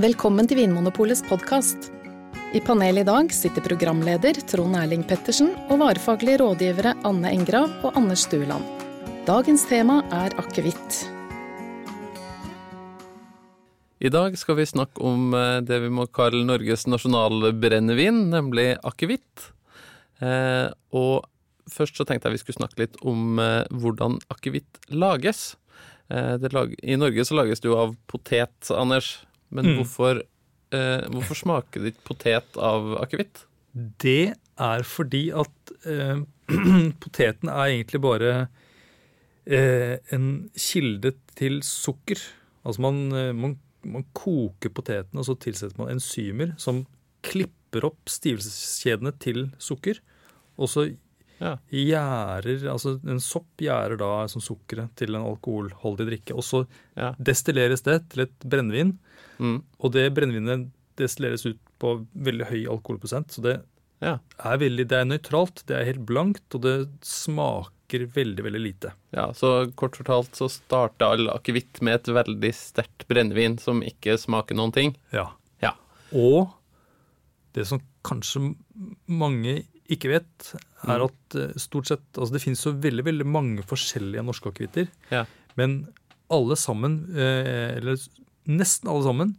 Velkommen til Vinmonopolets podkast. I panelet i dag sitter programleder Trond Erling Pettersen og varefaglige rådgivere Anne Engrav og Anders Stueland. Dagens tema er akevitt. I dag skal vi snakke om eh, det vi må kalle Norges nasjonalbrennevin, nemlig akevitt. Eh, og først så tenkte jeg vi skulle snakke litt om eh, hvordan akevitt lages. Eh, det lag, I Norge så lages det jo av potet, Anders. Men Mm. hvorfor, eh, hvorfor smaker det ikke potet av akevitt? Det er fordi at eh, poteten er egentlig bare eh, en kilde til sukker. Altså man, eh, man, man koker poteten, og så tilsetter man enzymer som klipper opp stivelseskjedene til sukker. Og så Ja. gjærer Altså en sopp gjærer da som sukkeret til en alkoholholdig drikke. Og så Ja. destilleres det til et brennevin. Mm. Og det brennevinet destilleres ut på veldig høy alkoholprosent. Så det Ja. er veldig, det er nøytralt, det er helt blankt, og det smaker veldig, veldig lite. ja, så kort fortalt så starter all akevitt med et veldig sterkt brennevin som ikke smaker noen ting. Ja. Ja. Og det som kanskje mange ikke vet, er Mm. at eh, stort sett Altså det finnes så veldig, veldig mange forskjellige norske akevitter, Ja. men alle sammen, eh, eller nesten alle sammen,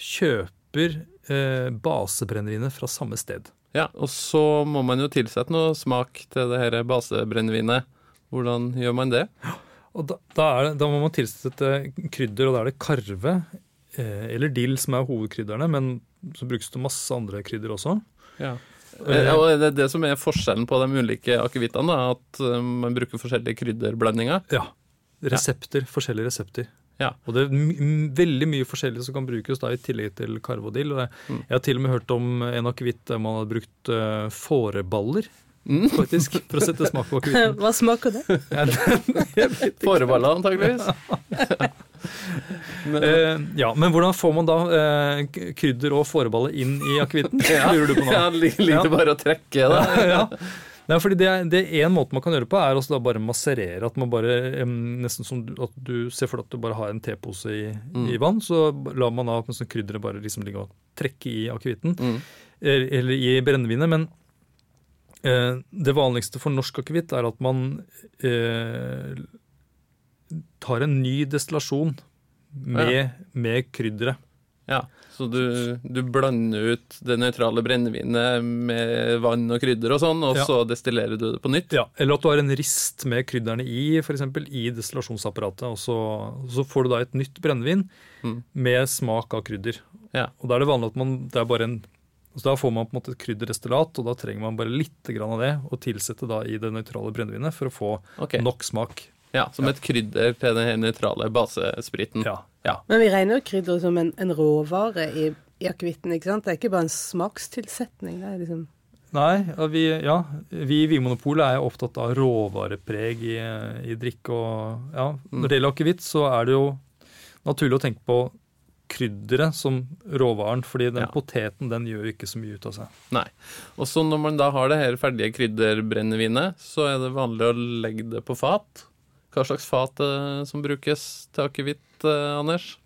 kjøper eh, basebrennevinet fra samme sted. Ja, og så må man jo tilsette noe smak til det her basebrennevinet. Hvordan gjør man det? Og da, da, det, da må man tilsette krydder, og da er det karve eh, eller dill som er hovedkrydderne, men så brukes det masse andre krydder også. Ja. Eh, Ja, og det er det som er forskjellen på de ulike akevittene, er at eh, man bruker forskjellige krydderblandinger. Ja. Resepter, forskjellige resepter. Ja. Og det er my veldig mye forskjellig som kan brukes da, i tillegg til karve og dill. Og jeg, Mm. jeg har til og med hørt om en akevitt der man har brukt uh, fåreballer, Mm. faktisk, for å sette smak på akevitten. Hva smaker det? Ja. Fåreballer, antageligvis. Men, Eh, ja, men hvordan får man da eh, krydder og fåreballe inn i akevitten? ja, Lurer du på nå? ja, liker Ja. bare å trekke det. ja. Nei, fordi det, det er en måte man kan gjøre det på, er å bare masserere. At man bare, Nesten som at du ser for deg at du bare har en tepose i, Mm. i vann, så lar man da sånn krydderet bare liksom ligge og trekke i akevitten. Mm. Eller, eller i brennevinet. Men eh, det vanligste for norsk akevitt er at man eh, tar en ny destillasjon med, med krydderet. Ja, så du, du blander ut det nøytrale brennevinet med vann og krydder og sånn, og Ja. så destillerer du det på nytt? Ja, Eller at du har en rist med krydderne i, f.eks. i destillasjonsapparatet. Og så, så får du da et nytt brennevin Mm. med smak av krydder. Ja. Og da er det vanlig at man det er bare en så Da får man på en måte et krydderdestillat, og da trenger man bare litt grann av det og tilsette da i det nøytrale brennevinet for å få okay. nok smak. Ja, Som et krydder til den nøytrale basespriten. Ja. Ja. Men vi regner jo krydder som en, en råvare i, i akevitten, ikke sant? Det er ikke bare en smakstilsetning. Det er liksom Nei, vi, ja, vi i Vinmonopolet er jo opptatt av råvarepreg i, i drikk. og ja, Når det gjelder akevitt, så er det jo naturlig å tenke på krydderet som råvaren, fordi den Ja. poteten den gjør ikke så mye ut av seg. Nei. Og så når man da har det her ferdige krydderbrennevinet, så er det vanlig å legge det på fat. Hva slags fat det som brukes til akevitt, eh, Anders?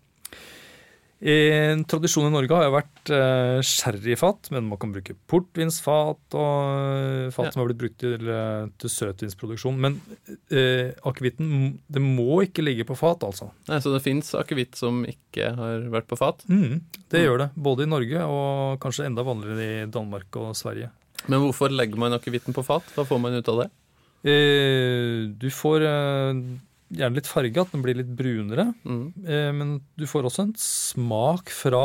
En tradisjon i Norge har jo vært eh, sherryfat, men man kan bruke portvinsfat og eh, fat Ja. som har blitt brukt til, eh, til søtvinsproduksjon. Men eh, akevitten det må ikke ligge på fat, altså. Nei, Så det fins akevitt som ikke har vært på fat? Mm, det gjør det, både i Norge og kanskje enda vanligere i Danmark og Sverige. Men hvorfor legger man akevitten på fat? Hva får man ut av det? Eh, du får eh, gjerne litt farge, at den blir litt brunere. Mm. Eh, men du får også en smak fra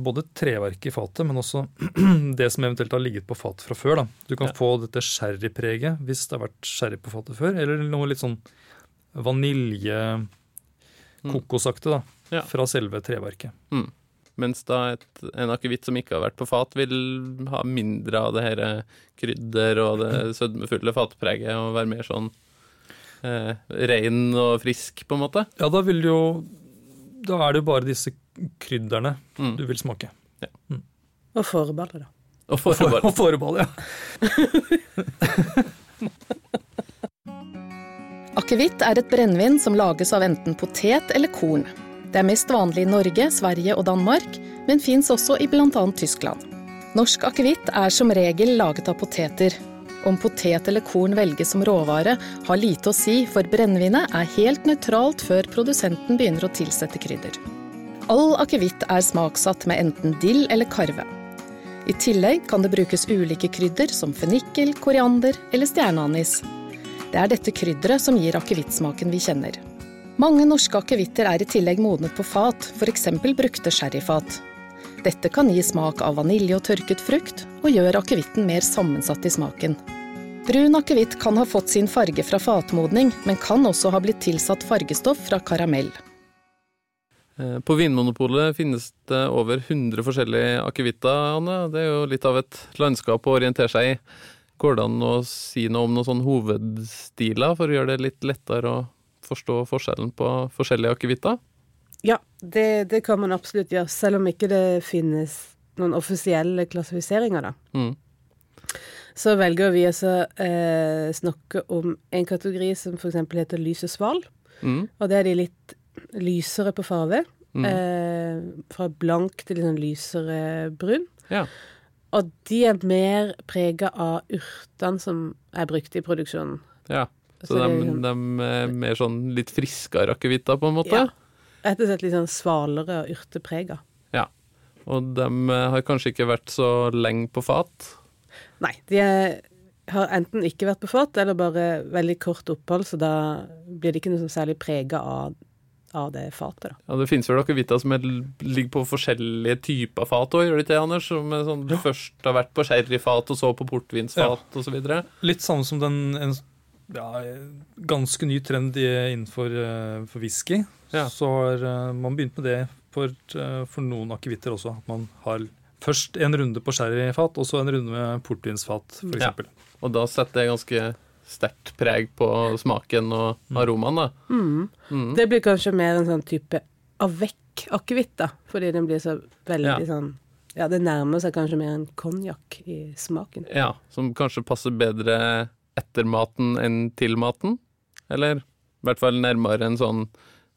både treverket i fatet, men også det som eventuelt har ligget på fatet fra før. Da. Du kan Ja. få dette sherrypreget hvis det har vært sherry på fatet før, eller noe litt sånn vanilje Mm. kokosaktig da, Ja. fra selve treverket. Mens da et, en akevitt som ikke har vært på fat, vil ha mindre av det her krydder og det sødmefulle fatpreget og være mer sånn eh, ren og frisk, på en måte. Ja, da vil jo Da er det jo bare disse krydderne Mm. du vil smake. Og fåreballer, da. Og For, og fåreball, ja. Akevitt er et brennevin som lages av enten potet eller korn. Det er mest vanlig i Norge, Sverige og Danmark, men fins også i bl.a. Tyskland. Norsk akevitt er som regel laget av poteter. Om potet eller korn velges som råvare, har lite å si, for brennevinet er helt nøytralt før produsenten begynner å tilsette krydder. All akevitt er smaksatt med enten dill eller karve. I tillegg kan det brukes ulike krydder som fennikel, koriander eller stjerneanis. Det er dette krydderet som gir akevittsmaken vi kjenner. Mange norske akevitter er i tillegg modnet på fat, f.eks. brukte sherryfat. Dette kan gi smak av vanilje og tørket frukt, og gjør akevitten mer sammensatt i smaken. Brun akevitt kan ha fått sin farge fra fatmodning, men kan også ha blitt tilsatt fargestoff fra karamell. Eh, på Vinmonopolet finnes det over 100 forskjellige akevitter, Anne. Det er jo litt av et landskap å orientere seg i. Går det an å si noe om noen sånn hovedstiler, for å gjøre det litt lettere å forstå forskjellen på forskjellige akevitter? Ja, det, det, kan man absolutt gjøre, selv om ikke det finnes noen offisielle klassifiseringer, da. Mm. Så velger vi å eh, snakke om en kategori som f.eks. heter lys og sval. Mm. Og det er de litt lysere på farge. Mm. Eh, fra blank til litt sånn lysere brun. Ja. Og de er mer prega av urtene som er brukt i produksjonen. Ja, Så, så de, de, sånn- de, er mer sånn litt friskere akevitter, på en måte? Ja. Rett og slett litt sånn svalere og urteprega. Ja. Og de eh, har kanskje ikke vært så lenge på fat? Nei. De er, har enten ikke vært på fat, eller bare veldig kort opphold, så da blir det ikke noe særlig prega av av det fatet. Da. Ja, Det finnes vel akevitter som er, ligger på forskjellige typer fat òg, gjør det ikke det, Anders? Som er sånn, du ja. først har vært på sherryfat, og så på portvinsfat ja. osv.? Litt samme som den en, ja, ganske ny trend innenfor uh, for whisky. Ja. Så har uh, man begynt med det for, uh, for noen akevitter også. At man har først en runde på sherryfat, og så en runde med portvinsfat, f.eks. Ja. Og da setter det ganske sterkt preg på smaken og mm. aromaen, da. Mm. Mm. Det blir kanskje mer en sånn type avec-akevitt, da, fordi den blir så veldig ja. sånn Ja, det nærmer seg kanskje mer en konjakk i smaken. Ja, som kanskje passer bedre etter maten enn til maten? Eller i hvert fall nærmere en sånn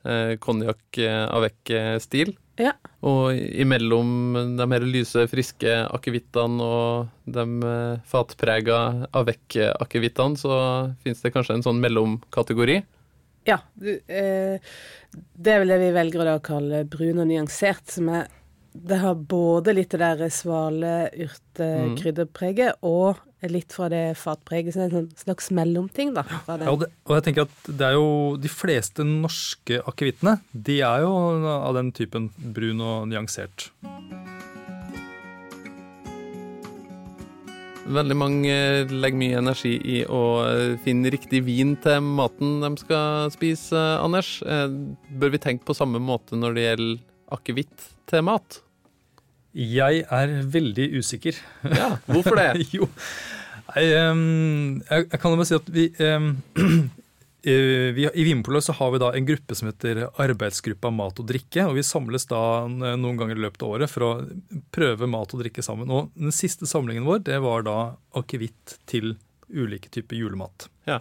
eh, konjakk-avec-stil. Ja. Og imellom de her lyse, friske akevittene og de eh, fatprega avec-akevittene, så fins det kanskje en sånn mellomkategori? Ja. Du, eh, det er vel det vi velger å kalle brun og nyansert, som er Det har både litt det der svale, urte, mm. og litt fra det fatpreget. Så det er en slags mellomting, da. Ja, og, det, og, jeg tenker at det er jo De fleste norske akevittene, de er jo av den typen brun og nyansert. Veldig mange legger mye energi i å finne riktig vin til maten de skal spise, Anders. Eh, bør vi tenke på samme måte når det gjelder akevitt til mat? Jeg er veldig usikker. Ja, Hvorfor det? jo, Nei, um, jeg, jeg, kan jo bare si at vi, um, vi I Vinpolet så har vi da en gruppe som heter Arbeidsgruppa mat og drikke. og Vi samles da noen ganger i løpet av året for å prøve mat og drikke sammen. Og Den siste samlingen vår det var da akevitt til ulike typer julemat. Ja.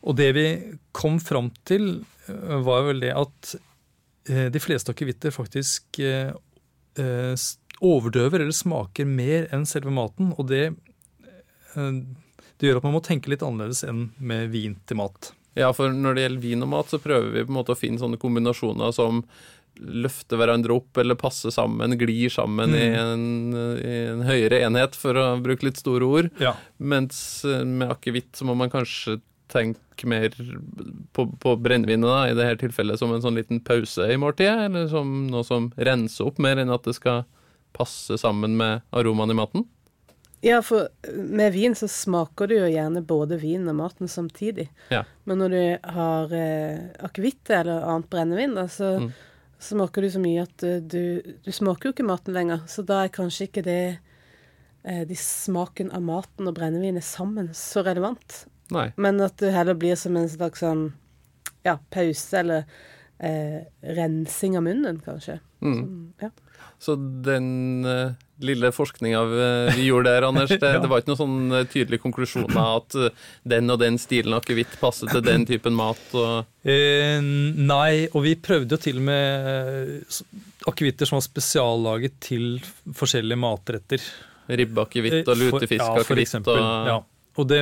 Og det vi kom fram til, var vel det at de fleste akevitter faktisk overdøver eller smaker mer enn selve maten. Og det, eh, det gjør at man må tenke litt annerledes enn med vin til mat. Ja, for når det gjelder vin og mat, så prøver vi på en måte å finne sånne kombinasjoner som løfter hverandre opp eller passer sammen, glir sammen mm. i, en, i, en, høyere enhet, for å bruke litt store ord. Ja. Mens eh, med akevitt så må man kanskje tenke mer på, på brennevinet, i dette tilfellet som en sånn liten pause i måltidet, eller som noe som renser opp mer enn at det skal passe sammen med aromaen i maten? Ja, for med vin så smaker du jo gjerne både vinen og maten samtidig. Ja. Men når du har eh, akevitt eller annet brennevin, da, så mm. smaker du så mye at du, du, smaker jo ikke maten lenger. Så da er kanskje ikke det eh, de smaken av maten og brennevinet sammen så relevant. Nei. Men at du heller blir som en slags sånn ja, pause eller eh, rensing av munnen, kanskje. Mm. Så, ja. Så den uh, lille forskninga vi gjorde der, Anders, det, ja. det var ikke noen sånn uh, tydelig konklusjon av at uh, den og den stilen akevitt passer til den typen mat? nei, og vi prøvde jo til og med akevitter som var spesiallaget til forskjellige matretter. Ribbeakevitt og lutefiskakevitt ja, og ja. Og det,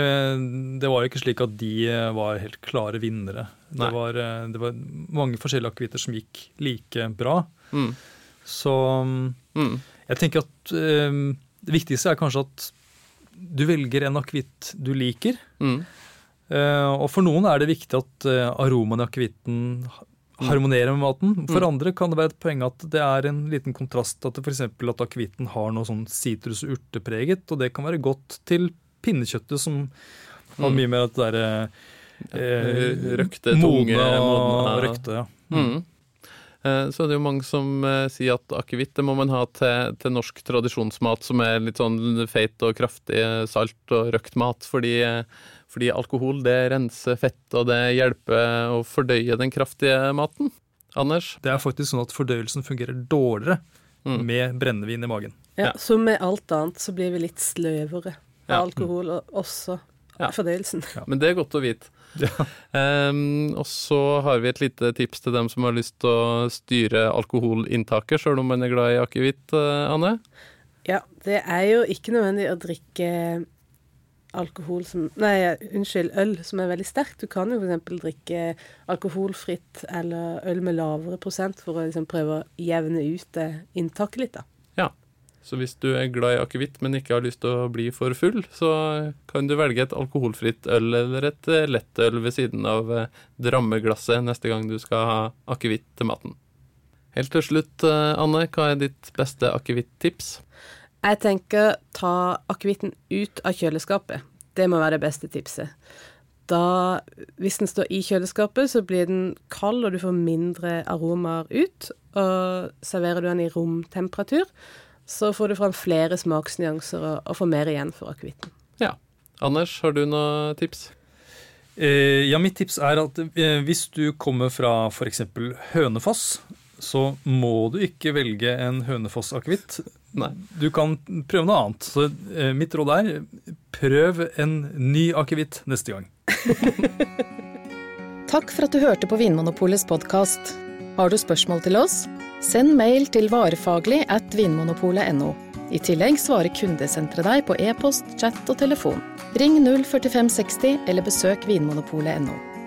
det, var jo ikke slik at de var helt klare vinnere. Det var, det var, mange forskjellige akevitter som gikk like bra. Mm. Så mm. jeg tenker at eh, det viktigste er kanskje at du velger en akevitt du liker. Mm. Eh, og for noen er det viktig at eh, aromaen i akevitten harmonerer med maten. For mm. andre kan det være et poeng at det er en liten kontrast at f.eks. at akevitten har noe sånn sitrus- og urtepreget, og det kan være godt til pinnekjøttet, som har mye mer at det derre eh, Røkte, tunge, modne Røkte, ja. Mm. Eh, så er det jo mange som eh, sier at akevitt må man ha til, til, norsk tradisjonsmat som er litt sånn feit og kraftig salt og røkt mat, fordi, fordi alkohol det renser fett, og det hjelper å fordøye den kraftige maten. Anders? Det er faktisk sånn at fordøyelsen fungerer dårligere mm. med brennevin i magen. Ja, Så med alt annet så blir vi litt sløvere ja. alkohol, og også ja. fordøyelsen. Ja. Men det er godt å vite. Ja. Um, og så har vi et lite tips til dem som har lyst til å styre alkoholinntaket, sjøl om man er glad i akevitt, uh, Anne? Ja, det er jo ikke nødvendig å drikke alkohol som Nei, unnskyld, øl som er veldig sterkt. Du kan jo f.eks. drikke alkoholfritt eller øl med lavere prosent for å liksom prøve å jevne ut det inntaket litt, da. Så hvis du er glad i akevitt, men ikke har lyst til å bli for full, så kan du velge et alkoholfritt øl eller et eh, lettøl ved siden av eh, drammeglasset neste gang du skal ha akevitt til maten. Helt til slutt, eh, Anne, hva er ditt beste akevitt-tips? Jeg tenker ta akevitten ut av kjøleskapet. Det må være det beste tipset. Da, hvis den står i kjøleskapet, så blir den kald, og du får mindre aromaer ut. Og serverer du den i romtemperatur, så får du fram flere smaksnyanser og, og får mer igjen for akevitten. Ja. Anders, har du noen tips? Eh, ja, mitt tips er at eh, hvis du kommer fra f.eks. Hønefoss, så må du ikke velge en Hønefoss-akevitt. Du kan prøve noe annet. Så eh, mitt råd er prøv en ny akevitt neste gang. Takk for at du hørte på Vinmonopolets podkast. Har du spørsmål til oss? Send mail til varefaglig at vinmonopolet.no. I tillegg svarer kundesenteret deg på e-post, chat og telefon. Ring 04560 eller besøk vinmonopolet.no.